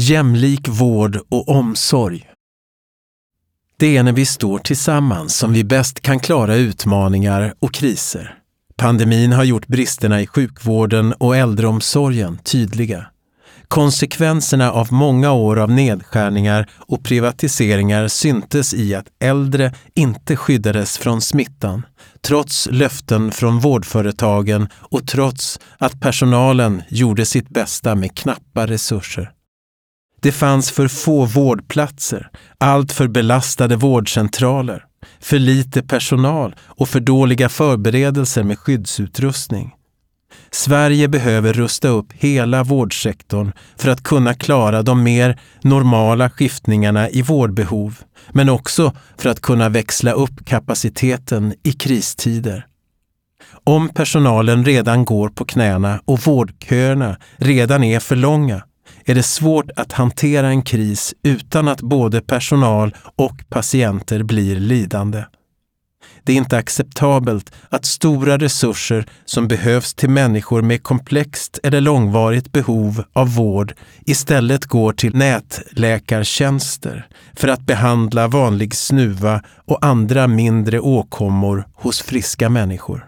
Jämlik vård och omsorg. Det är när vi står tillsammans som vi bäst kan klara utmaningar och kriser. Pandemin har gjort bristerna i sjukvården och äldreomsorgen tydliga. Konsekvenserna av många år av nedskärningar och privatiseringar syntes i att äldre inte skyddades från smittan, trots löften från vårdföretagen och trots att personalen gjorde sitt bästa med knappa resurser. Det fanns för få vårdplatser, allt för belastade vårdcentraler, för lite personal och för dåliga förberedelser med skyddsutrustning. Sverige behöver rusta upp hela vårdsektorn för att kunna klara de mer normala skiftningarna i vårdbehov, men också för att kunna växla upp kapaciteten i kristider. Om personalen redan går på knäna och vårdköerna redan är för långa är det svårt att hantera en kris utan att både personal och patienter blir lidande. Det är inte acceptabelt att stora resurser som behövs till människor med komplext eller långvarigt behov av vård istället går till nätläkartjänster för att behandla vanlig snuva och andra mindre åkommor hos friska människor.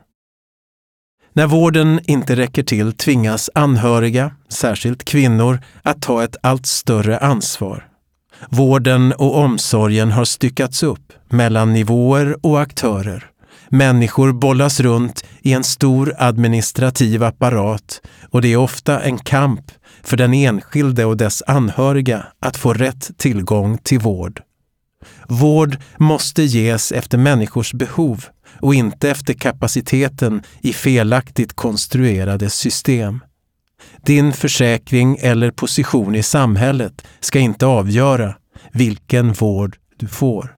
När vården inte räcker till tvingas anhöriga, särskilt kvinnor, att ta ett allt större ansvar. Vården och omsorgen har styckats upp mellan nivåer och aktörer. Människor bollas runt i en stor administrativ apparat och det är ofta en kamp för den enskilde och dess anhöriga att få rätt tillgång till vård. Vård måste ges efter människors behov och inte efter kapaciteten i felaktigt konstruerade system. Din försäkring eller position i samhället ska inte avgöra vilken vård du får.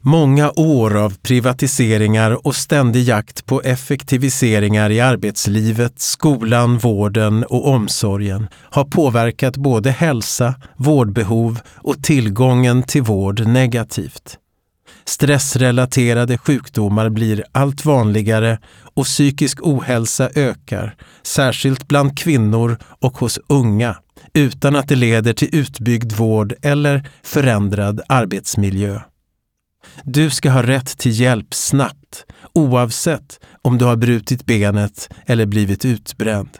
Många år av privatiseringar och ständig jakt på effektiviseringar i arbetslivet, skolan, vården och omsorgen har påverkat både hälsa, vårdbehov och tillgången till vård negativt. Stressrelaterade sjukdomar blir allt vanligare och psykisk ohälsa ökar, särskilt bland kvinnor och hos unga, utan att det leder till utbyggd vård eller förändrad arbetsmiljö. Du ska ha rätt till hjälp snabbt, oavsett om du har brutit benet eller blivit utbränd.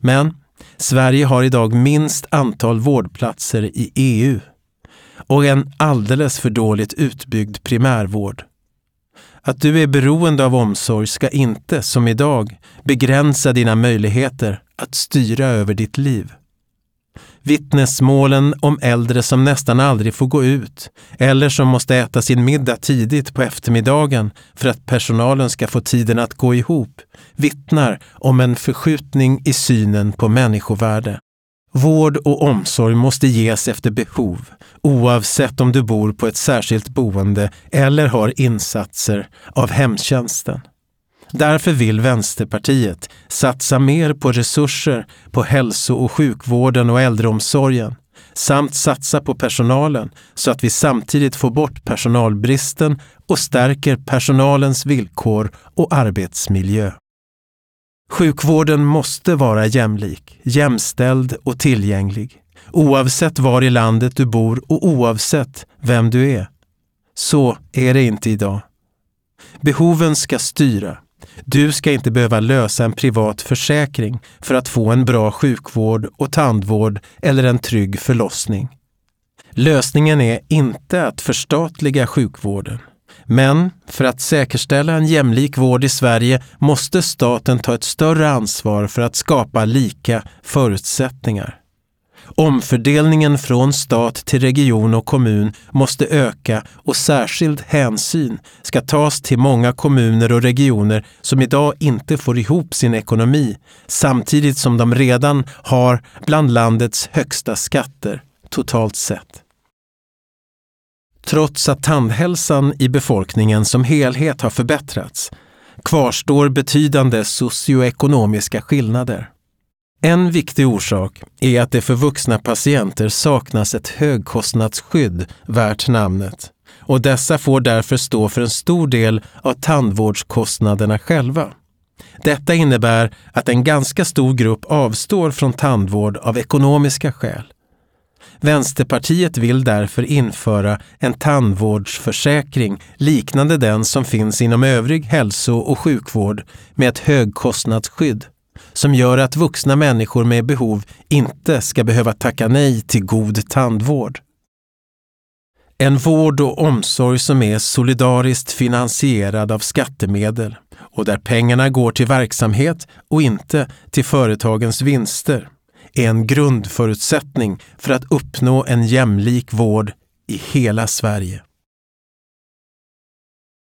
Men Sverige har idag minst antal vårdplatser i EU och en alldeles för dåligt utbyggd primärvård. Att du är beroende av omsorg ska inte, som idag, begränsa dina möjligheter att styra över ditt liv. Vittnesmålen om äldre som nästan aldrig får gå ut eller som måste äta sin middag tidigt på eftermiddagen för att personalen ska få tiden att gå ihop vittnar om en förskjutning i synen på människovärde. Vård och omsorg måste ges efter behov, oavsett om du bor på ett särskilt boende eller har insatser av hemtjänsten. Därför vill Vänsterpartiet satsa mer på resurser på hälso och sjukvården och äldreomsorgen samt satsa på personalen så att vi samtidigt får bort personalbristen och stärker personalens villkor och arbetsmiljö. Sjukvården måste vara jämlik, jämställd och tillgänglig, oavsett var i landet du bor och oavsett vem du är. Så är det inte idag. Behoven ska styra. Du ska inte behöva lösa en privat försäkring för att få en bra sjukvård och tandvård eller en trygg förlossning. Lösningen är inte att förstatliga sjukvården. Men för att säkerställa en jämlik vård i Sverige måste staten ta ett större ansvar för att skapa lika förutsättningar. Omfördelningen från stat till region och kommun måste öka och särskild hänsyn ska tas till många kommuner och regioner som idag inte får ihop sin ekonomi samtidigt som de redan har bland landets högsta skatter totalt sett. Trots att tandhälsan i befolkningen som helhet har förbättrats kvarstår betydande socioekonomiska skillnader. En viktig orsak är att det för vuxna patienter saknas ett högkostnadsskydd värt namnet och dessa får därför stå för en stor del av tandvårdskostnaderna själva. Detta innebär att en ganska stor grupp avstår från tandvård av ekonomiska skäl. Vänsterpartiet vill därför införa en tandvårdsförsäkring liknande den som finns inom övrig hälso och sjukvård med ett högkostnadsskydd som gör att vuxna människor med behov inte ska behöva tacka nej till god tandvård. En vård och omsorg som är solidariskt finansierad av skattemedel och där pengarna går till verksamhet och inte till företagens vinster är en grundförutsättning för att uppnå en jämlik vård i hela Sverige.